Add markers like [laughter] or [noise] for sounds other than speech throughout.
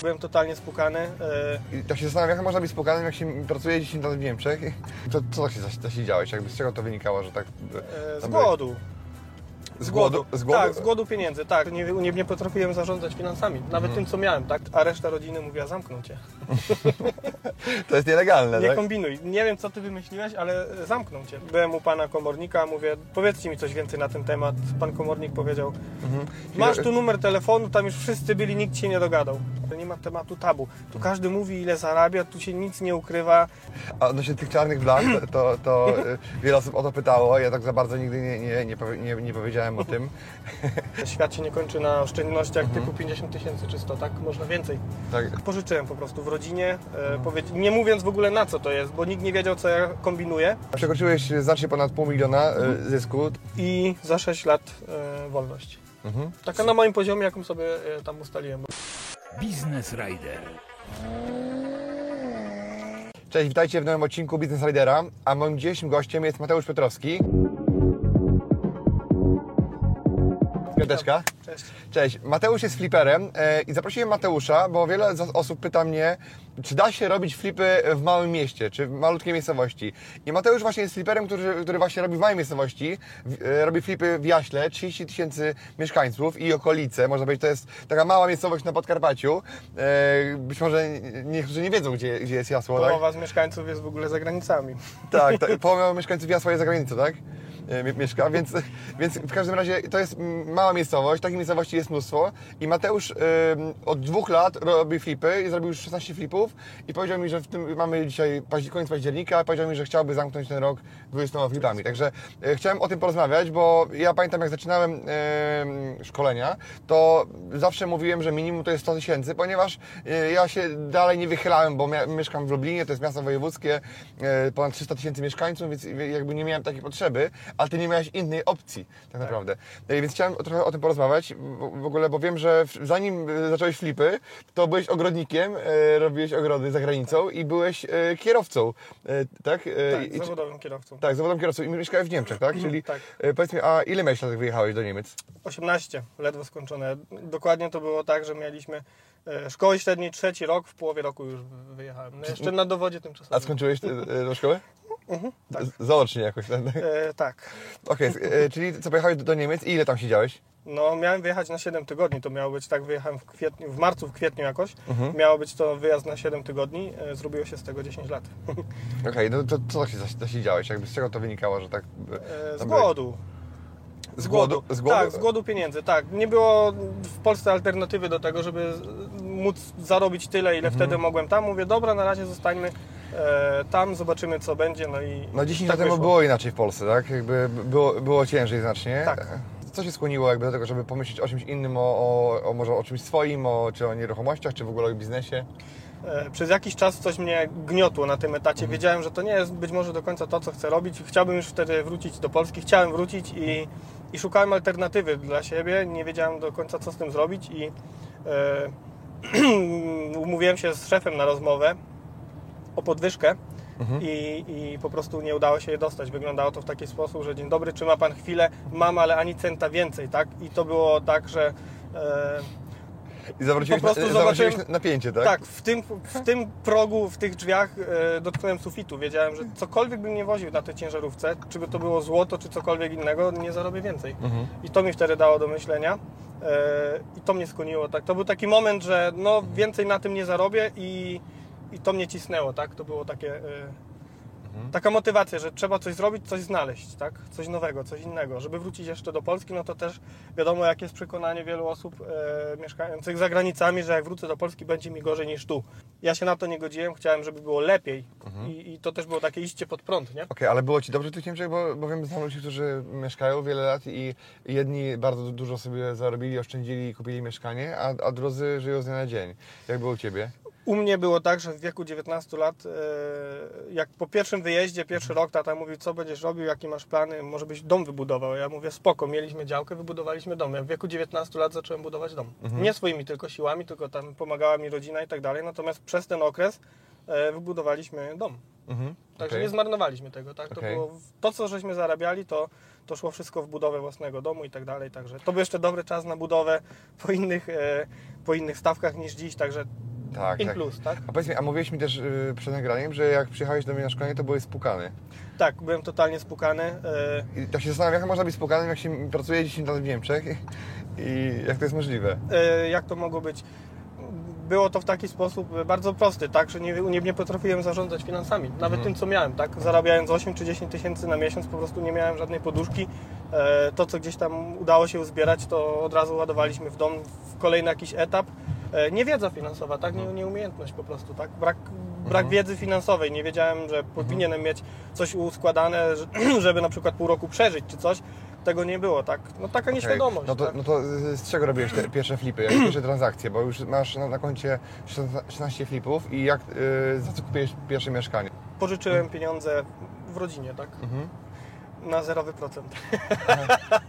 Byłem totalnie spukany. e, I tak się zastanawiam, jak można być spokojnym, jak się pracuje 10 lat w Niemczech. To, co tak się zas- zasiedziałeś? Jakby z czego to wynikało, że tak... e, Z głodu. Z głodu? Z głodu? Tak, z głodu pieniędzy, tak. Nie, nie, nie potrafiłem zarządzać finansami, nawet Mhm. tym, co miałem, tak? A reszta rodziny mówiła, zamknął cię. To jest nielegalne, Nie tak? kombinuj. Nie wiem, co ty wymyśliłeś, ale zamknął cię. Byłem u pana komornika, mówię, powiedzcie mi coś więcej na ten temat. Pan komornik powiedział, Mhm. masz tu numer telefonu, tam już wszyscy byli, nikt się nie dogadał. Nie ma tematu tabu. Tu każdy mówi, ile zarabia, tu się nic nie ukrywa. A odnośnie tych czarnych blach, to, to y, wiele osób o to pytało. Ja tak za bardzo nigdy nie, nie, nie, nie, nie powiedziałem o tym. [laughs] Świat się nie kończy na oszczędnościach Mhm. typu 50 tysięcy czy 100, tak? Można więcej. Tak, Pożyczyłem po prostu w rodzinie, e, powiedz- nie mówiąc w ogóle na co to jest, bo nikt nie wiedział, co ja kombinuję. przekroczyłeś znacznie ponad pół miliona y, zysku. I za 6 lat e, wolność. Mhm. Taka na moim poziomie, jaką sobie e, tam ustaliłem. Business Rider. Cześć, witajcie w nowym odcinku Business Ridera, a moim dzisiejszym gościem jest Mateusz Piotrowski. Piąteczka. Cześć. Cześć, Mateusz jest fliperem e, i zaprosiłem Mateusza, bo wiele osób pyta mnie, czy da się robić flipy w małym mieście, czy w malutkiej miejscowości. I Mateusz właśnie jest fliperem, który, który właśnie robi w małej miejscowości, e, robi flipy w Jaśle, 30 tysięcy mieszkańców i okolice, można powiedzieć, to jest taka mała miejscowość na Podkarpaciu. E, być może niektórzy nie wiedzą, gdzie, gdzie jest Jasło, tak? Połowa z mieszkańców jest w ogóle za granicami. Tak, tak [laughs] połowa mieszkańców Jasła jest za granicą, tak? E, mie- Mieszka, więc, więc w każdym razie to jest mała miejscowość, takich miejscowości jest mnóstwo i Mateusz ym, od dwóch lat robi flipy i zrobił już 16 flipów i powiedział mi, że w tym mamy dzisiaj koniec października, powiedział mi, że chciałby zamknąć ten rok 20 flipami. Także e, chciałem o tym porozmawiać, bo ja pamiętam jak zaczynałem em, szkolenia, to zawsze mówiłem, że minimum to jest 100 tysięcy, ponieważ e, ja się dalej nie wychylałem, bo mieszkam w Lublinie, to jest miasto wojewódzkie, e, ponad 300 tysięcy mieszkańców, więc jakby nie miałem takiej potrzeby, ale ty nie miałeś innej opcji tak naprawdę. E, Więc chciałem trochę o tym porozmawiać w ogóle, bo wiem, że zanim e, zacząłeś flipy, to byłeś ogrodnikiem, e, robiłeś ogrody za granicą i byłeś kierowcą, tak? Tak, i- zawodowym kierowcą. tak, zawodowym kierowcą i mieszkałeś w Niemczech, tak? Czyli Tak. powiedz mi, a ile miałeś lat, jak wyjechałeś do Niemiec? 18, ledwo skończone. Dokładnie to było tak, że mieliśmy szkoły średniej trzeci rok, w połowie roku już wyjechałem. No jeszcze na dowodzie A tymczasowym. skończyłeś e, e, szkoły? tak. Zaocznie jakoś, tak? E, tak. Okej, e, czyli co, pojechałeś do, Niemiec i ile tam siedziałeś? No, miałem wyjechać na 7 tygodni. To miało być tak, wyjechałem w kwietniu, w marcu, w kwietniu jakoś. Mhm. Miało być to wyjazd na 7 tygodni. E, zrobiło się z tego 10 lat. [laughs] Okej, no to co tak się zas- zasiedziałeś? Jakby z czego to wynikało, że tak... e, E, z głodu. Z głodu? Z głodu? Tak, z głodu pieniędzy, tak. Nie było w Polsce alternatywy do tego, żeby móc zarobić tyle, ile Mhm. wtedy mogłem tam. Mówię, dobra, na razie zostańmy tam, zobaczymy co będzie, no i No 10 tak lat temu było inaczej w Polsce, tak? Jakby było, było ciężej znacznie. Tak. Co się skłoniło jakby do tego, żeby pomyśleć o czymś innym, o, o, o może o czymś swoim, o, czy o nieruchomościach, czy w ogóle o biznesie? E, Przez jakiś czas coś mnie gniotło na tym etacie. Mhm. Wiedziałem, że to nie jest być może do końca to, co chcę robić. Chciałbym już wtedy wrócić do Polski. Chciałem wrócić i, i szukałem alternatywy dla siebie. Nie wiedziałem do końca, co z tym zrobić i e, [clears throat] umówiłem się z szefem na rozmowę o podwyżkę. Mhm. I, I po prostu nie udało się je dostać. Wyglądało to w taki sposób, że dzień dobry, czy ma pan chwilę? Mam, ale ani centa więcej, tak? I to było tak, że e, I zawróciłeś, Po prostu na, zawróciłeś zobaczyłem- napięcie, tak? tak, w tym, w tym progu, w tych drzwiach e, dotknąłem sufitu. Wiedziałem, że cokolwiek bym nie woził na tej ciężarówce, czy by to było złoto, czy cokolwiek innego, nie zarobię więcej. Mhm. I to mi wtedy dało do myślenia. E, I to mnie skłoniło. Tak. To był taki moment, że no, więcej na tym nie zarobię i, i to mnie cisnęło. Tak? To było takie... E, Taka motywacja, że trzeba coś zrobić, coś znaleźć, tak? Coś nowego, coś innego. Żeby wrócić jeszcze do Polski, no to też wiadomo, jakie jest przekonanie wielu osób e, mieszkających za granicami, że jak wrócę do Polski, będzie mi gorzej niż tu. Ja się na to nie godziłem, chciałem, żeby było lepiej I, i to też było takie iście pod prąd, nie? Okej, ale było Ci dobrze w tych Niemczech, bo, bo wiem, znam ludzi, którzy mieszkają wiele lat i jedni bardzo dużo sobie zarobili, oszczędzili i kupili mieszkanie, a, a drudzy żyją z dnia na dzień. Jak było u Ciebie? U mnie było tak, że w wieku 19 lat, e, jak po pierwszym wyjeździe, pierwszy rok tata mówił, co będziesz robił, jakie masz plany, może byś dom wybudował. Ja mówię, spoko, mieliśmy działkę, wybudowaliśmy dom. Ja w wieku 19 lat zacząłem budować dom. Nie swoimi tylko siłami, tylko tam pomagała mi rodzina i tak dalej, natomiast przez ten okres e, wybudowaliśmy dom. Mhm. Także okej. nie zmarnowaliśmy tego, tak? To, Okej. było, to, co żeśmy zarabiali, to, to szło wszystko w budowę własnego domu i tak dalej, także to był jeszcze dobry czas na budowę po innych, e, po innych stawkach niż dziś, także Tak, in tak. plus, tak? A powiedz mi, a mówiłeś mi też y, przed nagraniem, że jak przyjechałeś do mnie na szkolenie, to byłeś spukany. Tak, byłem totalnie spukany. e, I tak się zastanawiam, jak można być spukanym, jak się pracuje 10 lat w Niemczech i jak to jest możliwe. e, Jak to mogło być? Było to w taki sposób e, bardzo prosty, tak, że nie, nie, nie potrafiłem zarządzać finansami, nawet tym, co miałem, tak, zarabiając 8 czy 10 tysięcy na miesiąc, po prostu nie miałem żadnej poduszki. E, To, co gdzieś tam udało się uzbierać, to od razu ładowaliśmy w dom w kolejny jakiś etap. E, Niewiedza finansowa, tak, nie, nieumiejętność po prostu, tak, brak, brak wiedzy finansowej, nie wiedziałem, że powinienem mieć coś uskładane, że- [clears throat] żeby na przykład pół roku przeżyć czy coś, tego nie było, tak, no taka Okej. nieświadomość. No to, tak? no to y, z czego robiłeś te pierwsze flipy, jak pierwsze [clears throat] transakcje? Bo już masz na, na koncie 16 flipów i jak, y, za co kupiłeś pierwsze mieszkanie? pożyczyłem pieniądze w rodzinie, tak? Mhm. Na zerowy procent.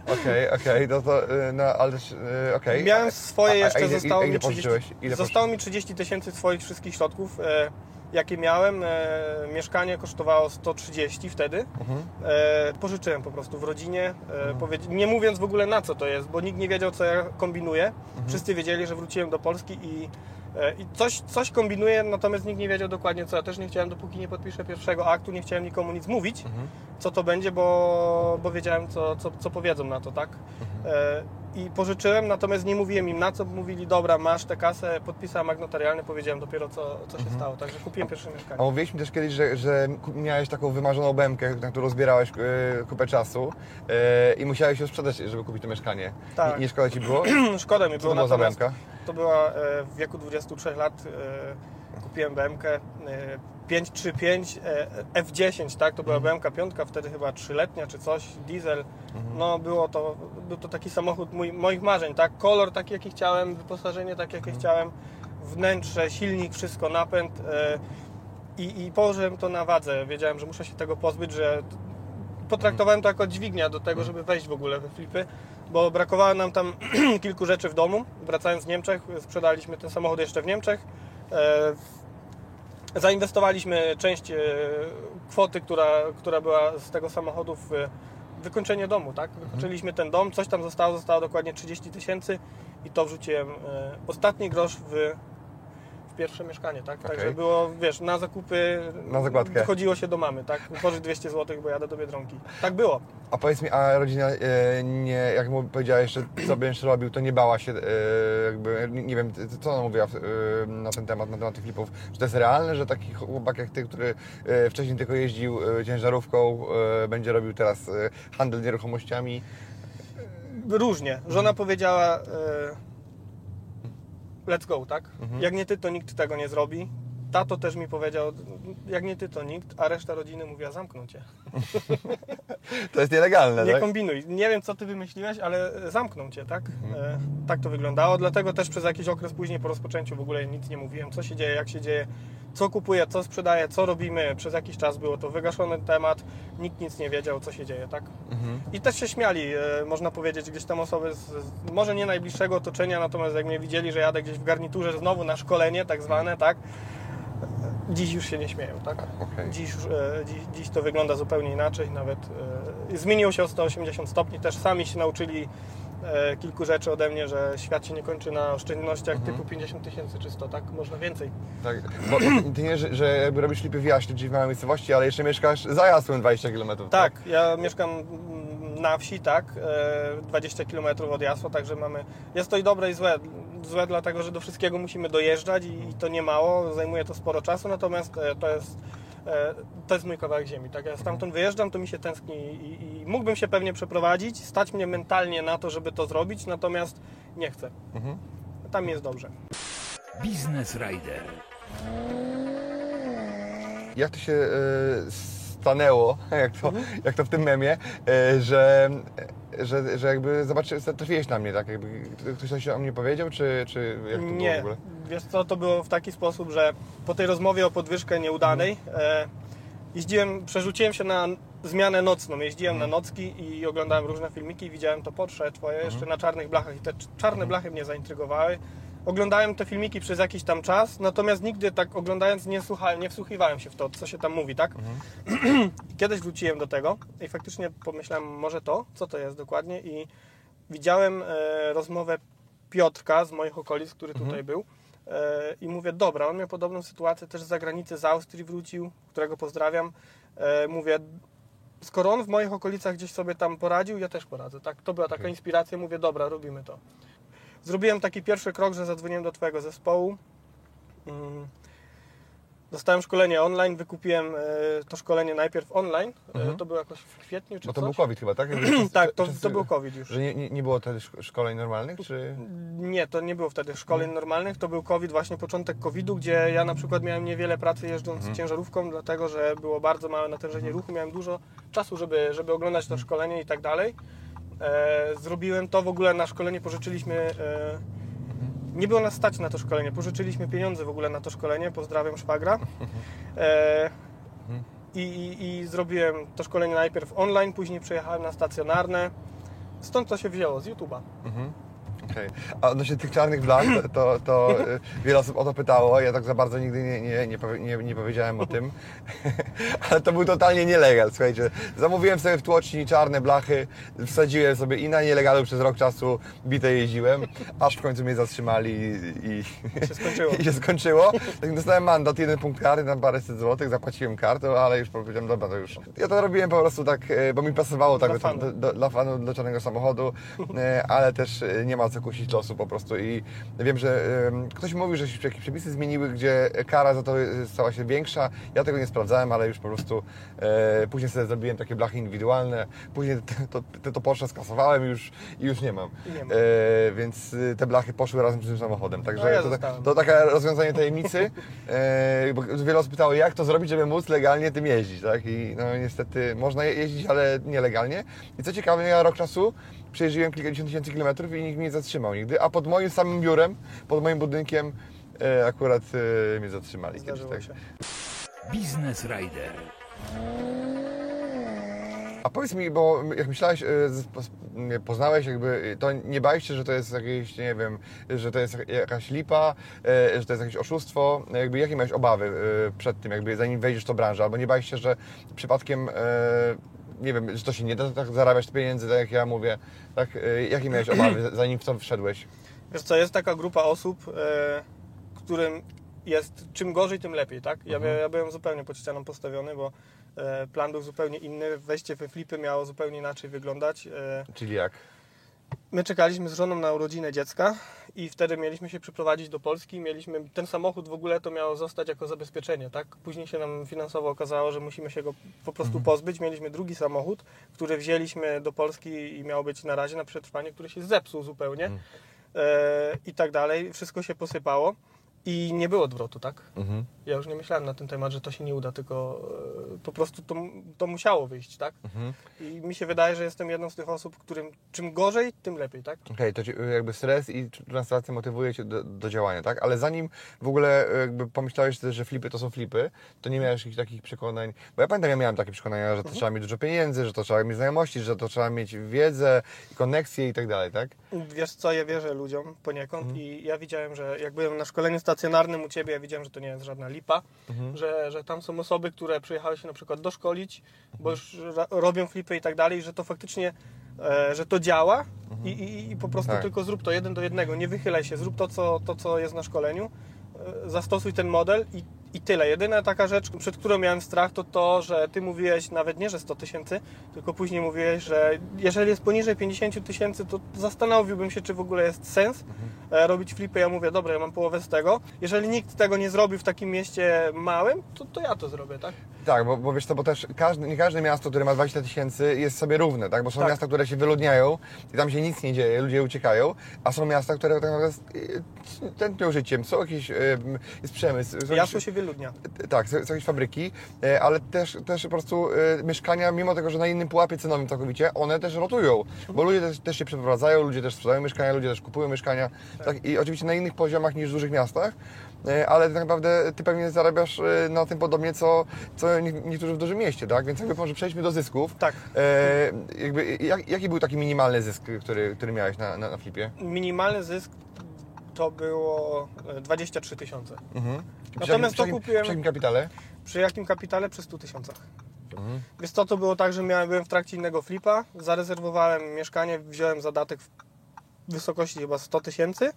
Okej, okej, no to, y, no ale, y, okej. Miałem swoje A- a jeszcze, ile- zostało, ile mi 30, pożyczyłeś? Ile zostało mi 30 tysięcy swoich wszystkich środków, e, jakie miałem. E, mieszkanie kosztowało 130 wtedy. Mhm. E, pożyczyłem po prostu w rodzinie, e, powiedz- nie mówiąc w ogóle na co to jest, bo nikt nie wiedział, co ja kombinuję. Mhm. Wszyscy wiedzieli, że wróciłem do Polski i, i coś, coś kombinuję, natomiast nikt nie wiedział dokładnie co. Ja też nie chciałem, dopóki nie podpiszę pierwszego aktu, nie chciałem nikomu nic mówić, Mhm. co to będzie, bo, bo wiedziałem, co, co, co powiedzą na to, tak? E, I pożyczyłem, natomiast nie mówiłem im na co, mówili, dobra, masz tę kasę, podpisałem akt notarialny, powiedziałem dopiero, co, co się stało, także kupiłem pierwsze A mieszkanie. mówiłeś mi też kiedyś, że, że miałeś taką wymarzoną bębkę, na którą zbierałeś y, kupę czasu i musiałeś ją sprzedać, żeby kupić to mieszkanie. Tak. Nie, nie szkoda Ci było? [clears throat] Szkoda mi było, to za natomiast bębka? To była e, w wieku 23 lat, e, kupiłem BMK e, 535 e, F10, tak, to była Mhm. BMK 5, wtedy chyba trzyletnia czy coś, diesel, Mhm. no było to, był to taki samochód mój, moich marzeń, tak, kolor taki jaki chciałem, wyposażenie takie Mhm. jakie chciałem, wnętrze, silnik, wszystko, napęd e, i, i położyłem to na wadze, wiedziałem, że muszę się tego pozbyć, że potraktowałem to jako dźwignia do tego, żeby wejść w ogóle we flipy, bo brakowało nam tam [clears throat] kilku rzeczy w domu. Wracając z Niemczech, sprzedaliśmy ten samochód jeszcze w Niemczech. E, Zainwestowaliśmy część e, kwoty, która, która była z tego samochodu w wykończenie domu, tak? Wykończyliśmy ten dom, coś tam zostało, zostało dokładnie 30 tysięcy i to wrzuciłem e, ostatni grosz w pierwsze mieszkanie, tak? Także Okej. było, wiesz, na zakupy Na zakładkę. wychodziło się do mamy, tak? Pożyć 200 zł, bo jadę do Biedronki. Tak było. A powiedz mi, a rodzina e, nie, jak mu powiedziałeś, że co będziesz robił, to nie bała się, e, jakby, nie nie wiem, co ona mówiła e, na ten temat, na temat tych flipów, że to jest realne, że taki chłopak jak ty, który e, wcześniej tylko jeździł e, ciężarówką, e, będzie robił teraz handel nieruchomościami. Różnie. Żona powiedziała e, let's go, tak? Jak nie ty, to nikt tego nie zrobi. Tato też mi powiedział, jak nie ty, to nikt, a reszta rodziny mówiła, zamknął cię. To jest nielegalne, Nie tak? kombinuj. Nie wiem, co ty wymyśliłeś, ale zamknął cię, tak? E, tak to wyglądało. Dlatego też przez jakiś okres później po rozpoczęciu w ogóle nic nie mówiłem, co się dzieje, jak się dzieje, co kupuję, co sprzedaję, co robimy. Przez jakiś czas było to wygaszony temat, nikt nic nie wiedział, co się dzieje, tak? I też się śmiali, e, można powiedzieć, gdzieś tam osoby z może nie najbliższego otoczenia, natomiast jak mnie widzieli, że jadę gdzieś w garniturze znowu na szkolenie, tak zwane, tak? Dziś już się nie śmieją, tak? Okej. Dziś, już, e, dziś, dziś to wygląda zupełnie inaczej, nawet e, zmieniło się o 180 stopni, też sami się nauczyli kilku rzeczy ode mnie, że świat się nie kończy na oszczędnościach typu 50 tysięcy czy 100, tak? Można więcej. Tak, bo [clears throat] ty nie, że, że jakby robisz flipy w Jaśle, czyli w małej miejscowości, ale jeszcze mieszkasz za Jasłem 20 km, Tak, ja mieszkam na wsi, tak, e, 20 km od Jasła, także mamy, jest to i dobre i złe. Złe dlatego, że do wszystkiego musimy dojeżdżać i, i to nie mało, zajmuje to sporo czasu, natomiast e, to jest e, to jest mój kawałek ziemi. Tak, ja stamtąd wyjeżdżam, to mi się tęskni i, i mógłbym się pewnie przeprowadzić, stać mnie mentalnie na to, żeby to zrobić, natomiast nie chcę. Tam jest dobrze. Biznes Rider. Jak to się e, stanęło, [laughs] jak to, jak to w tym memie, e, że, że, że jakby zobaczy, trafiłeś na mnie, tak? Jakby ktoś coś o mnie powiedział, czy, czy jak to było w Nie, ogóle? wiesz co, to było w taki sposób, że po tej rozmowie o podwyżkę nieudanej e, jeździłem, przerzuciłem się na zmianę nocną, jeździłem na nocki i oglądałem różne filmiki i widziałem to Porsche twoje jeszcze na czarnych blachach i te cz- czarne blachy mnie zaintrygowały. Oglądałem te filmiki przez jakiś tam czas, natomiast nigdy tak oglądając nie, słuchałem, nie wsłuchiwałem się w to, co się tam mówi, tak? I [clears throat] Kiedyś wróciłem do tego i faktycznie pomyślałem, może to, co to jest dokładnie i widziałem e, rozmowę Piotrka z moich okolic, który tutaj był e, i mówię, dobra, on miał podobną sytuację też z zagranicy, z Austrii wrócił, którego pozdrawiam. E, mówię, skoro on w moich okolicach gdzieś sobie tam poradził, ja też poradzę. Tak, to była taka inspiracja, mówię, dobra, robimy to. Zrobiłem taki pierwszy krok, że zadzwoniłem do Twojego zespołu. Mm. Dostałem szkolenie online, wykupiłem e, to szkolenie najpierw online. E, to było jakoś w kwietniu czy Bo to coś. był COVID chyba, tak? [clears throat] Tak, to, to był COVID już. Że nie, nie, było wtedy szko- szkoleń normalnych, czy... Nie, to nie było wtedy szkoleń normalnych, to był COVID, właśnie początek COVID-u, gdzie ja na przykład miałem niewiele pracy jeżdżąc ciężarówką, dlatego że było bardzo małe natężenie ruchu, miałem dużo czasu, żeby, żeby oglądać to szkolenie i tak dalej. E, zrobiłem to w ogóle na szkolenie, pożyczyliśmy. E, nie było nas stać na to szkolenie, pożyczyliśmy pieniądze w ogóle na to szkolenie, pozdrawiam szwagra. E, i, i, I zrobiłem to szkolenie najpierw online, później przejechałem na stacjonarne. Stąd to się wzięło, z YouTube'a. Okej. A odnośnie tych czarnych blach, to, to, y, wiele osób o to pytało. Ja tak za bardzo nigdy nie, nie, nie, powie- nie, nie powiedziałem o tym. [laughs] Ale to był totalnie nielegal, słuchajcie. Zamówiłem sobie w tłoczni czarne blachy, wsadziłem sobie i na nielegalu przez rok czasu bite jeździłem, aż w końcu mnie zatrzymali i, i, się skończyło. [laughs] i się skończyło. Tak dostałem mandat, jeden punkt kary, tam paręset złotych, zapłaciłem kartę, ale już powiedziałem, dobra, to już. Ja to robiłem po prostu tak, e, bo mi pasowało tak Dla do, fanu. do, do, dla fanu, do czarnego samochodu, e, ale też nie ma co kusić losu po prostu i wiem, że ktoś mówił, że się jakieś przepisy zmieniły, gdzie kara za to stała się większa. Ja tego nie sprawdzałem, ale już po prostu e, później sobie zrobiłem takie blachy indywidualne, później to, to, to Porsche skasowałem już i już nie mam. Nie ma. E, więc te blachy poszły razem z tym samochodem. Także No ja to, to takie rozwiązanie tajemnicy, e, bo wiele osób pytało, jak to zrobić, żeby móc legalnie tym jeździć, tak? I no niestety można je- jeździć, ale nielegalnie. I co ciekawe, ja rok czasu przejeździłem kilkadziesiąt tysięcy kilometrów i nikt mnie nie zatrzymał nigdy, a pod moim samym biurem, pod moim budynkiem e, akurat e, mnie zatrzymali kiedyś, Zdarzyło tak? się. Biznes Rider. A powiedz mi, bo jak myślałeś, e, poznałeś jakby, to nie bałeś się, że to jest jakieś, nie wiem, że to jest jakaś lipa, e, że to jest jakieś oszustwo, jakby jakie miałeś obawy e, przed tym, jakby zanim wejdziesz w tą branżę, albo nie bałeś się, że przypadkiem, e, nie wiem, że to się nie da tak zarabiać pieniędzy, tak jak ja mówię, tak, e, jakie miałeś obawy [clears throat] zanim w to wszedłeś? Wiesz co, jest taka grupa osób, e, którym jest czym gorzej, tym lepiej, tak? Ja, Mhm. ja byłem zupełnie pod ścianą postawiony, bo e, plan był zupełnie inny, wejście we flipy miało zupełnie inaczej wyglądać. Czyli jak? My czekaliśmy z żoną na urodzinę dziecka i wtedy mieliśmy się przyprowadzić do Polski. Mieliśmy ten samochód w ogóle to miało zostać jako zabezpieczenie, tak? Później się nam finansowo okazało, że musimy się go po prostu pozbyć. Mieliśmy drugi samochód, który wzięliśmy do Polski i miał być na razie na przetrwanie, który się zepsuł zupełnie e, i tak dalej. Wszystko się posypało i nie było odwrotu, tak? Mhm. Ja już nie myślałem na ten temat, że to się nie uda, tylko e, po prostu to, to musiało wyjść, tak? Mhm. I mi się wydaje, że jestem jedną z tych osób, którym czym gorzej, tym lepiej, tak? Okej, to ci, jakby stres i transformacja motywuje cię do, do działania, tak? Ale zanim w ogóle e, jakby pomyślałeś, że flipy to są flipy, to nie miałeś jakichś takich przekonań, bo ja pamiętam, ja miałem takie przekonania, że to trzeba mieć dużo pieniędzy, że to trzeba mieć znajomości, że to trzeba mieć wiedzę, koneksje i tak dalej, tak? Wiesz co, ja wierzę ludziom poniekąd i ja widziałem, że jak byłem na szkoleniu stacjonarnym u Ciebie, ja widziałem, że to nie jest żadna lipa, że, że tam są osoby, które przyjechały się na przykład doszkolić, bo już robią flipy i tak dalej, że to faktycznie, e, że to działa i, i, i po prostu Tak. tylko zrób to jeden do jednego, nie wychylaj się, zrób to, co, to, co jest na szkoleniu, e, zastosuj ten model i, I tyle. Jedyna taka rzecz, przed którą miałem strach, to to, że ty mówiłeś nawet nie, że 100 tysięcy, tylko później mówiłeś, że jeżeli jest poniżej 50 tysięcy, to zastanowiłbym się, czy w ogóle jest sens e, robić flipy. Ja mówię, dobra, ja mam połowę z tego. Jeżeli nikt tego nie zrobi w takim mieście małym, to, to ja to zrobię, tak? Tak, bo, bo wiesz co, bo też każdy, nie każde miasto, które ma 20 tysięcy jest sobie równe, tak? Bo są Tak. miasta, które się wyludniają i tam się nic nie dzieje, ludzie uciekają, a są miasta, które tak naprawdę y, tętnią życiem, są jakieś, y, jest przemysł, są się wyludnia. tak, są, jakieś fabryki, y, ale też, też po prostu mieszkania, mimo tego, że na innym pułapie cenowym całkowicie, one też rotują, bo ludzie też, też się przeprowadzają, ludzie też sprzedają mieszkania, ludzie też kupują mieszkania, tak. i oczywiście na innych poziomach niż w dużych miastach, ale tak naprawdę ty pewnie zarabiasz y, na tym podobnie, co, co nie- niektórzy w dużym mieście, tak? Więc jakby może przejdźmy do zysków. Tak. E, jakby, jak, jaki był taki minimalny zysk, który, który miałeś na, na, na flipie? Minimalny zysk to było e, 23 tysiące. Mhm. Natomiast to jakim- kupiłem- Przy jakim kapitale? Przy jakim kapitale? Przy 100 tysiącach. Mhm. Wiesz co, to było tak, że miałem, byłem w trakcie innego flipa, zarezerwowałem mieszkanie, wziąłem zadatek w wysokości chyba 100 tysięcy,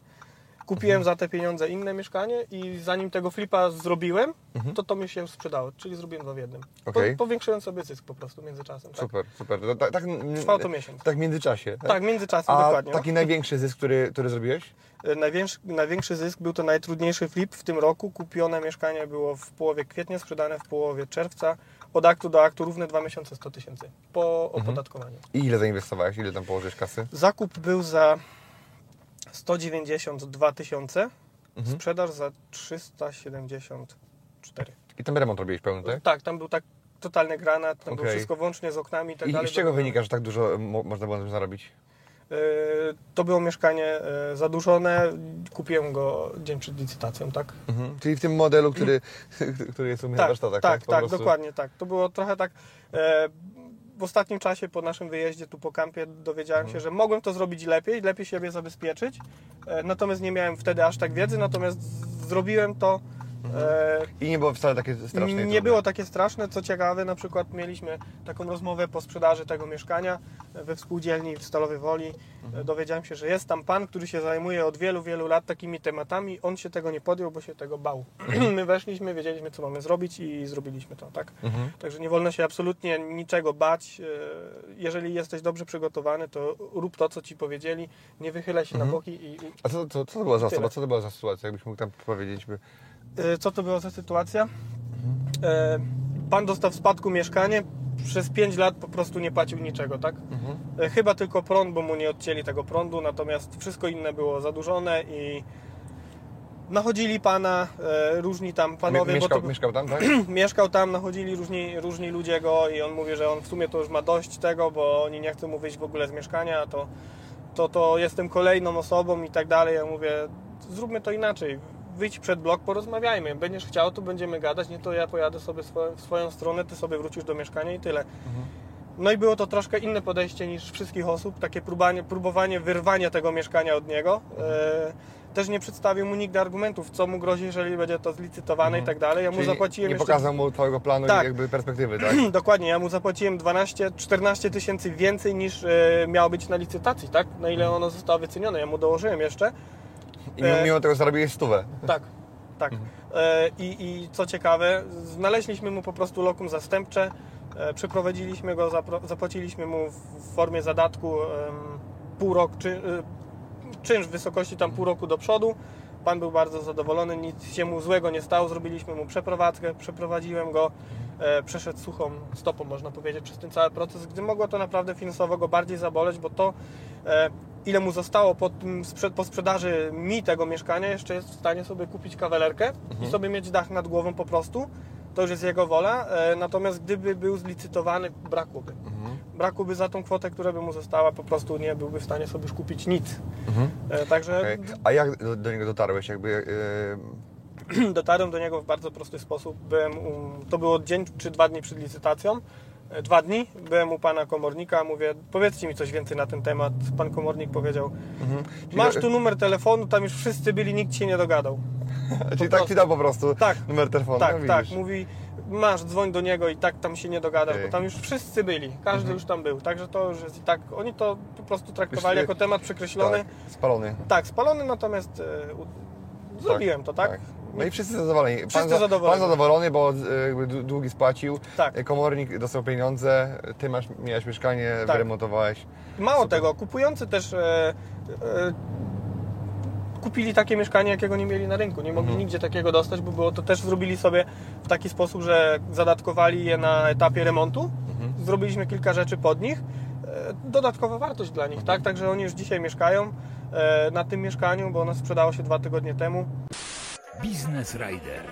kupiłem Mhm. za te pieniądze inne mieszkanie i zanim tego flipa zrobiłem, Mhm. to to mi się sprzedało, czyli zrobiłem dwa w jednym. Okej. Po, powiększyłem sobie zysk po prostu międzyczasem. Tak, Super, super. To, tak, tak, Trwało to miesiąc. Tak w międzyczasie. tak międzyczasem A dokładnie. no. taki największy zysk, który, który zrobiłeś? E, Największy, największy zysk był to najtrudniejszy flip w tym roku. Kupione mieszkanie było w połowie kwietnia, sprzedane w połowie czerwca. Od aktu do aktu równe dwa miesiące 100 tysięcy po Mhm. opodatkowaniu. I ile zainwestowałeś? Ile tam położyłeś kasy? Zakup był za 192 tysiące, Mhm. sprzedaż za 374. I ten remont robiłeś pełny, tak? Tak, tam był tak totalny granat, tam było Okej. wszystko włącznie z oknami i tak I, dalej. I z czego wynika, że tak dużo mo, można było na tym zarobić? E, To było mieszkanie e, zadłużone, kupiłem go dzień przed licytacją, tak? Mhm. Czyli w tym modelu, który, [clears throat] który jest u mnie na Tak, warsztatach. tak, tak, prostu- dokładnie tak. To było trochę tak. E, w ostatnim czasie po naszym wyjeździe tu po kampie dowiedziałem Mhm. się, że mogłem to zrobić lepiej, lepiej siebie zabezpieczyć. E, natomiast nie miałem wtedy aż tak wiedzy, natomiast zrobiłem to. E, I nie było wcale takie straszne. nie trudne. było takie straszne. Co ciekawe, na przykład mieliśmy taką rozmowę po sprzedaży tego mieszkania we współdzielni w Stalowej Woli. E, Dowiedziałem się, że jest tam pan, który się zajmuje od wielu, wielu lat takimi tematami. On się tego nie podjął, bo się tego bał. [clears throat] My weszliśmy, wiedzieliśmy, co mamy zrobić i zrobiliśmy to, tak? Mhm. Także nie wolno się absolutnie niczego bać. E, Jeżeli jesteś dobrze przygotowany, to rób to, co ci powiedzieli. Nie wychylaj się na boki i, i A co, co, co to była za osoba? Co to była za sytuacja? Jakbyś mógł tam powiedzieć? By... E, Co to była za sytuacja? E, Pan dostał w spadku mieszkanie, przez 5 lat po prostu nie płacił niczego, tak? E, Chyba tylko prąd, bo mu nie odcięli tego prądu, natomiast wszystko inne było zadłużone i nachodzili pana e, różni tam panowie, mieszkał, to, mieszkał tam, tak? [clears throat] mieszkał tam, nachodzili różni, różni ludzie go i on mówi, że on w sumie to już ma dość tego, bo oni nie chcą mu wyjść w ogóle z mieszkania, to, to, to jestem kolejną osobą i tak dalej. Ja mówię, zróbmy to inaczej. Wyjdź przed blok, porozmawiajmy. Będziesz chciał, to będziemy gadać, nie to ja pojadę sobie w swoją stronę, ty sobie wrócisz do mieszkania i tyle. No i było to troszkę inne podejście niż wszystkich osób, takie próbanie, próbowanie wyrwania tego mieszkania od niego. E, też nie przedstawił mu nigdy argumentów, co mu grozi, jeżeli będzie to zlicytowane i tak dalej. Ja mu Mhm. Czyli zapłaciłem nie jeszcze... pokazał mu całego planu Tak. i jakby perspektywy, tak? [clears throat] Dokładnie, ja mu zapłaciłem 12-14 tysięcy więcej niż e, miało być na licytacji, tak? Na ile ono zostało wycenione. Ja mu dołożyłem jeszcze. I mimo, E, mimo tego zarobiłeś stówę. Tak, tak. Mhm. E, I, I co ciekawe, znaleźliśmy mu po prostu lokum zastępcze, e, przeprowadziliśmy go, zapłaciliśmy mu w formie zadatku pół roku, czy, czynsz w wysokości tam pół roku do przodu. Pan był bardzo zadowolony, nic się mu złego nie stało, zrobiliśmy mu przeprowadzkę, przeprowadziłem go, e, przeszedł suchą stopą, można powiedzieć, przez ten cały proces, gdy mogło to naprawdę finansowo go bardziej zaboleć, bo to e, ile mu zostało po, po sprzedaży mi tego mieszkania, jeszcze jest w stanie sobie kupić kawalerkę i sobie mieć dach nad głową po prostu. To już jest jego wola. E, natomiast gdyby był zlicytowany, brakłoby. Brakłoby za tą kwotę, która by mu została, po prostu nie byłby w stanie sobie już kupić nic. E, także Okej. A jak do, do niego dotarłeś? Jakby, e, [clears throat] dotarłem do niego w bardzo prosty sposób. Byłem to było dzień czy dwa dni przed licytacją. E, Dwa dni. Byłem u pana komornika, mówię, powiedzcie mi coś więcej na ten temat. Pan komornik powiedział, czyli- masz tu numer telefonu, tam już wszyscy byli, nikt się nie dogadał. [laughs] czyli tak ci po prostu Tak. numer telefonu? Tak, no, tak. Mówi, masz, dzwoń do niego i tak tam się nie dogadał, Okej. bo tam już wszyscy byli, każdy już tam był. Także to już jest i tak, oni to po prostu traktowali jako temat przekreślony. Tak, spalony. Tak, spalony, natomiast e, u- zrobiłem to, tak? Tak. No i wszyscy zadowoleni. Pan, Wszyscy za- zadowoleni. Pan zadowolony, bo e, jakby dłu- długi spłacił, Tak. e, komornik dostał pieniądze, ty masz, miałeś mieszkanie, Tak. wyremontowałeś. Mało tego, kupujący też e, e, kupili takie mieszkanie, jakiego nie mieli na rynku. Nie mogli nigdzie takiego dostać, bo było to też zrobili sobie w taki sposób, że zadatkowali je na etapie remontu. Zrobiliśmy kilka rzeczy pod nich. E, dodatkowa wartość dla nich, tak? Także oni już dzisiaj mieszkają na tym mieszkaniu, bo ono sprzedało się dwa tygodnie temu. Biznes Rider.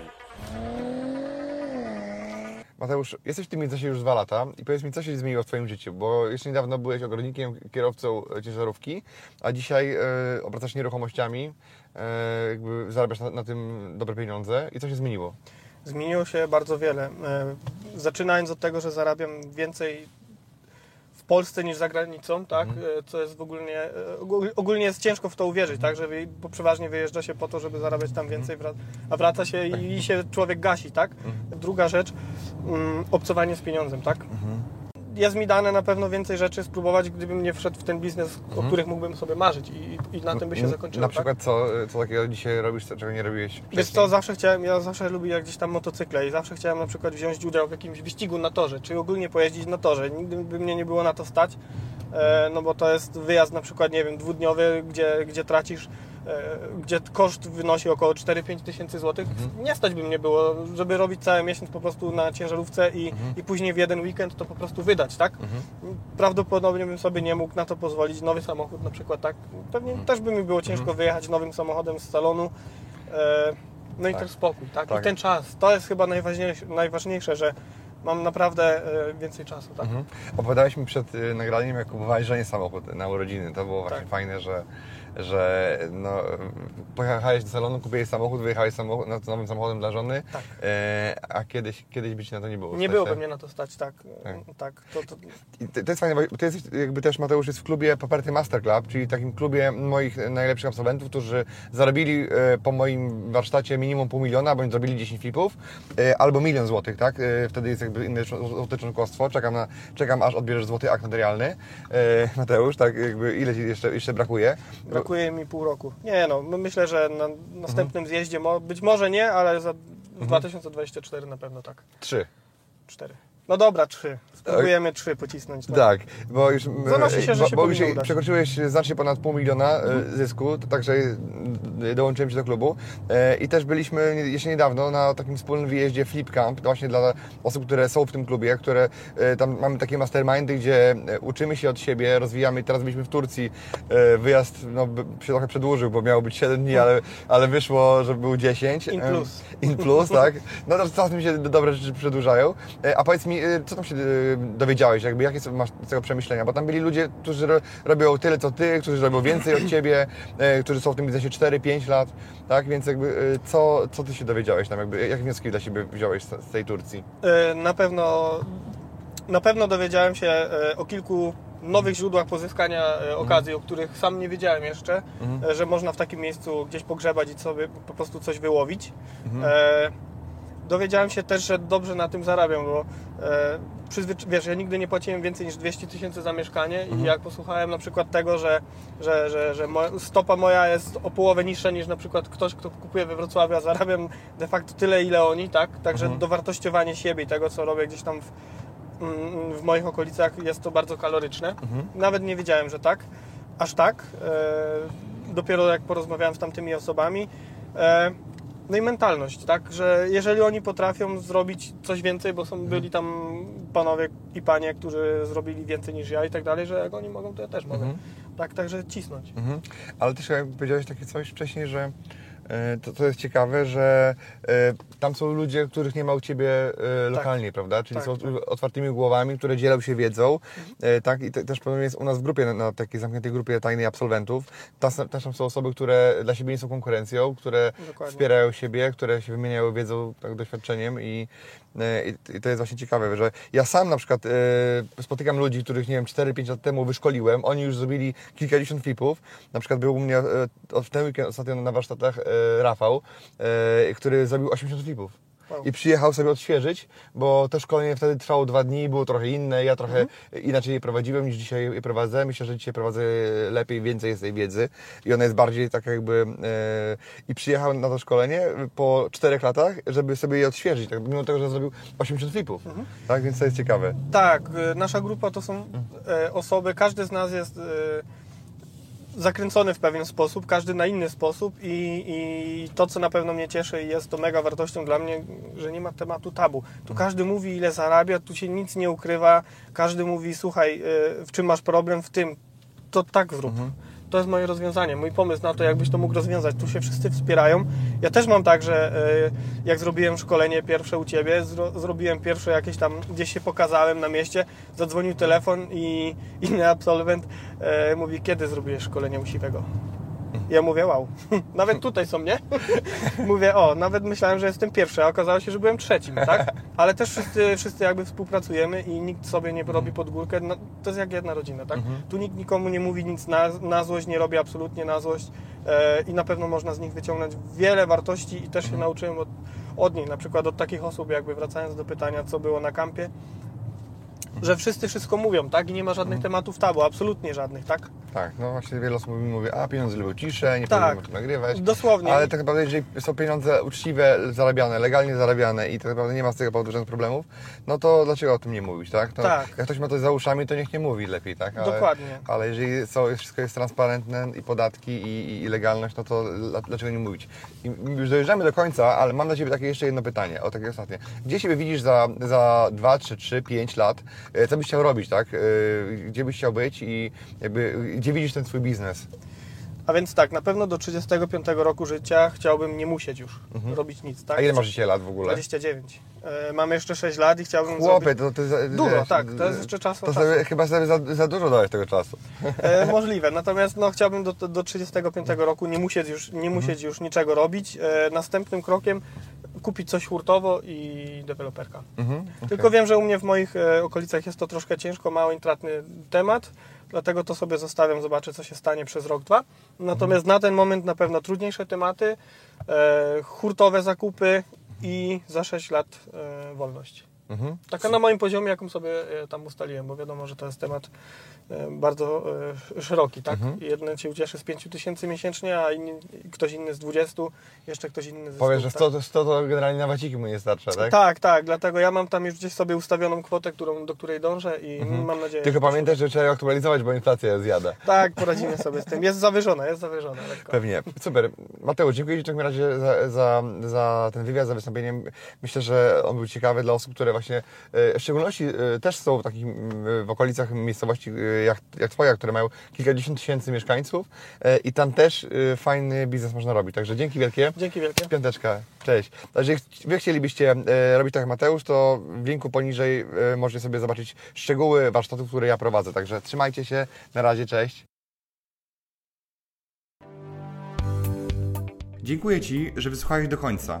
Mateusz, jesteś w tym biznesie już dwa lata i powiedz mi, co się zmieniło w Twoim życiu, bo jeszcze niedawno byłeś ogrodnikiem, kierowcą ciężarówki, a dzisiaj e, obracasz nieruchomościami, e, jakby zarabiasz na, na tym dobre pieniądze i co się zmieniło? Zmieniło się bardzo wiele. E, Zaczynając od tego, że zarabiam więcej Polsce niż za granicą, tak? E, Co jest w ogólnie, e, ogól- ogólnie jest ciężko w to uwierzyć, tak? Że bo przeważnie wyjeżdża się po to, żeby zarabiać tam więcej, wrac- a wraca się i, się człowiek gasi, tak? Druga rzecz, mm, obcowanie z pieniądzem, tak? Jest mi dane na pewno więcej rzeczy spróbować, gdybym nie wszedł w ten biznes, o których mógłbym sobie marzyć i, i na tym by się N- zakończyło. Na tak? przykład co, co takiego dzisiaj robisz, co- czego nie robiłeś wcześniej? Wiesz co, zawsze chciałem, ja zawsze lubię gdzieś tam motocykle i zawsze chciałem na przykład wziąć udział w jakimś wyścigu na torze, czy ogólnie pojeździć na torze. Nigdy by mnie nie było na to stać, e, no bo to jest wyjazd na przykład, nie wiem, dwudniowy, gdzie, gdzie tracisz, gdzie koszt wynosi około 4-5 tysięcy złotych. Nie stać by mnie było, żeby robić cały miesiąc po prostu na ciężarówce i, i później w jeden weekend to po prostu wydać, tak? Prawdopodobnie bym sobie nie mógł na to pozwolić. Nowy samochód na przykład, tak? Pewnie też by mi było ciężko wyjechać nowym samochodem z salonu. E, no i Tak. ten spokój, tak? Tak. I ten czas. To jest chyba najważniejsze, najważniejsze że mam naprawdę e, więcej czasu, tak? Mhm. Opowiadałeś mi przed nagraniem, jak kupowałeś żonie samochód na urodziny. To było właśnie Tak. fajne, że, że no, pojechałeś do salonu, kupiłeś samochód, wyjechałeś samochód, no, nowym samochodem dla żony, Tak. e, a kiedyś, kiedyś by ci na to nie było. Nie byłoby mnie na to stać, tak. Tak. tak. To, to, to, to jest fajne, bo ty jesteś, jakby też Mateusz jest w klubie Poparty Master Club, czyli takim klubie moich najlepszych absolwentów, którzy zarobili e, po moim warsztacie minimum pół miliona, bądź zrobili 10 flipów, e, albo milion złotych, tak? E, wtedy jest jakby inne złote członkostwo. Czekam, na, czekam aż odbierzesz złoty akt notarialny. Mateusz, tak jakby ile ci jeszcze, jeszcze brakuje? brakuje mi pół roku. Nie no, my- myślę, że na następnym zjeździe, mo, być może nie, ale za w 2024 na pewno tak. Trzy. Cztery. No dobra, trzy. Spróbujemy trzy pocisnąć. no. Tak, bo już, Zanosi się, że bo, się bo już udać. przekroczyłeś znacznie ponad pół miliona e, zysku, także e, dołączyłem się do klubu E, i też byliśmy jeszcze niedawno na takim wspólnym wyjeździe Flip Camp, właśnie dla osób, które są w tym klubie, które e, tam mamy takie mastermindy, gdzie uczymy się od siebie, rozwijamy. Teraz byliśmy w Turcji, wyjazd no, się trochę przedłużył, bo miało być 7 dni, ale, ale wyszło, że był 10. In plus. In plus, tak. No to czasem się dobre rzeczy przedłużają. A powiedz mi, e, co tam się e, dowiedziałeś, jakby jakie masz z tego przemyślenia? Bo tam byli ludzie, którzy ro, robią tyle co ty, którzy robią więcej od ciebie, e, którzy są w tym biznesie 4-5 lat, tak? Więc jakby co, co ty się dowiedziałeś tam, jakby jakie wnioski dla siebie wziąłeś z, tej Turcji? Na pewno, na pewno dowiedziałem się o kilku nowych źródłach pozyskania e, okazji, o których sam nie wiedziałem jeszcze, e, że można w takim miejscu gdzieś pogrzebać i sobie po prostu coś wyłowić. E, Dowiedziałem się też, że dobrze na tym zarabiam, bo e, wiesz, ja nigdy nie płaciłem więcej niż 200 tysięcy za mieszkanie i jak posłuchałem na przykład tego, że, że, że, że mo- stopa moja jest o połowę niższa niż na przykład ktoś, kto kupuje we Wrocławiu, a zarabiam de facto tyle, ile oni, tak? Także dowartościowanie siebie i tego, co robię gdzieś tam w, mm, w moich okolicach jest to bardzo kaloryczne. Nawet nie wiedziałem, że tak, aż tak. E, dopiero jak porozmawiałem z tamtymi osobami. E, no i mentalność, tak, że jeżeli oni potrafią zrobić coś więcej, bo są, byli tam panowie i panie, którzy zrobili więcej niż ja i tak dalej, że jak oni mogą, to ja też mogę. Tak, także cisnąć. Mhm. Ale też jak powiedziałeś takie coś wcześniej, że to, to jest ciekawe, że e, tam są ludzie, których nie ma u Ciebie e, lokalnie, prawda? Czyli Tak, są tak. otwartymi głowami, które dzielą się wiedzą, e, tak? I te, też podobnie jest u nas w grupie, na, na takiej zamkniętej grupie tajnej absolwentów. Też, też tam są osoby, które dla siebie nie są konkurencją, które Dokładnie. wspierają siebie, które się wymieniają wiedzą, tak, doświadczeniem i, e, i, to jest właśnie ciekawe, że ja sam na przykład e, spotykam ludzi, których nie wiem, 4-5 lat temu wyszkoliłem, oni już zrobili kilkadziesiąt flipów. Na przykład był u mnie e, w ten weekend ostatnio na warsztatach e, Rafał, e, który zrobił 80 flipów. Wow. i przyjechał sobie odświeżyć, bo to szkolenie wtedy trwało dwa dni, było trochę inne, ja trochę inaczej je prowadziłem niż dzisiaj je prowadzę. Myślę, że dzisiaj prowadzę lepiej, więcej jest tej wiedzy i ona jest bardziej tak jakby... E, I przyjechał na to szkolenie po czterech latach, żeby sobie je odświeżyć, tak, mimo tego, że zrobił 80 flipów. Tak, więc to jest ciekawe. Tak, nasza grupa to są e, osoby, każdy z nas jest e, zakręcony w pewien sposób, każdy na inny sposób i, i to, co na pewno mnie cieszy i jest to mega wartością dla mnie, że nie ma tematu tabu. Tu każdy mówi, ile zarabia, tu się nic nie ukrywa, każdy mówi, słuchaj, e, w czym masz problem, w tym, to tak zrób. To jest moje rozwiązanie, mój pomysł na to, jakbyś to mógł rozwiązać. Tu się wszyscy wspierają. Ja też mam tak, że e, jak zrobiłem szkolenie pierwsze u Ciebie, zro, zrobiłem pierwsze jakieś tam, gdzieś się pokazałem na mieście, zadzwonił telefon i inny [laughs] absolwent e, mówi, kiedy zrobiłeś szkolenie u Siwego? Ja mówię, wow, [laughs] nawet tutaj są, nie? [laughs] mówię, o, nawet myślałem, że jestem pierwszy, a okazało się, że byłem trzecim, tak? [laughs] Ale też wszyscy, wszyscy jakby współpracujemy i nikt sobie nie robi pod górkę. No, to jest jak jedna rodzina, tak? Tu nikt nikomu nie mówi nic na, na złość, nie robi absolutnie na złość e, i na pewno można z nich wyciągnąć wiele wartości i też się nauczyłem od, od nich, na przykład od takich osób, jakby wracając do pytania, co było na kampie, że wszyscy wszystko mówią, tak? I nie ma żadnych tematów tabu, absolutnie żadnych, tak? Tak, no właśnie wiele osób mi mówi, a pieniądze lubią ciszę, nie Tak. powinien o tym nagrywać. Dosłownie. Ale tak naprawdę, jeżeli są pieniądze uczciwe, zarabiane, legalnie zarabiane i tak naprawdę nie ma z tego powodu żadnych problemów, no to dlaczego o tym nie mówić, tak? To Tak. Jak ktoś ma coś za uszami, to niech nie mówi lepiej, tak? Ale, Dokładnie. Ale jeżeli są, wszystko jest transparentne i podatki i, i, legalność, no to dla- dlaczego nie mówić? I już dojeżdżamy do końca, ale mam dla Ciebie takie jeszcze jedno pytanie, o takie ostatnie. Gdzie siebie widzisz za, za 2, 3, 3, 5 lat? E, Co byś chciał robić, tak? E, Gdzie byś chciał być i jakby, gdzie widzisz ten swój biznes? A więc tak, na pewno do 35 roku życia chciałbym nie musieć już robić nic, tak? Mhm. A ile masz dzisiaj lat w ogóle? 29. E, mam jeszcze 6 lat i chciałbym Chłopie, zrobić... to, to jest... Dużo, wiesz, tak, to jest jeszcze czas To sobie, czasu. chyba sobie za, za dużo dałeś tego czasu. Możliwe, natomiast no, chciałbym do, do 35 roku nie musieć już, nie Mhm. musieć już niczego robić. Następnym krokiem kupić coś hurtowo i deweloperka. Mhm, Tylko wiem, że u mnie w moich e, okolicach jest to troszkę ciężko, mało intratny temat, dlatego to sobie zostawiam, zobaczę co się stanie przez rok, dwa. Natomiast na ten moment na pewno trudniejsze tematy, e, hurtowe zakupy i za 6 lat e, wolność. Mhm. Taka na moim poziomie, jaką sobie e, tam ustaliłem, bo wiadomo, że to jest temat e, bardzo e, szeroki, tak? Mhm. Jeden się ucieszy z 5 tysięcy miesięcznie, a inni, ktoś inny z 20, jeszcze ktoś inny z Powiesz, że 100, 100 to, 100 to generalnie na waciki mu nie starcza, tak? tak, tak, dlatego ja mam tam już gdzieś sobie ustawioną kwotę, którą, do której dążę i mam nadzieję, Tylko pamiętaj, że trzeba ją aktualizować, bo inflacja zjada. Tak, poradzimy sobie z tym. Jest zawyżona, jest zawyżona. Lekko. Pewnie. Super. Mateusz, dziękuję Ci w takim razie za, za, za ten wywiad, za wystąpienie. Myślę, że on był ciekawy dla osób, które właśnie, e, w szczególności e, też są w takich w okolicach miejscowości e, jak, jak Twoja, które mają kilkadziesiąt tysięcy mieszkańców i tam też fajny biznes można robić. Także dzięki wielkie. Dzięki wielkie. Piąteczka, cześć. A Jeżeli Wy chcielibyście robić tak jak Mateusz, to w linku poniżej możecie sobie zobaczyć szczegóły warsztatów, które ja prowadzę. Także trzymajcie się, na razie, cześć. Dziękuję Ci, że wysłuchałeś do końca.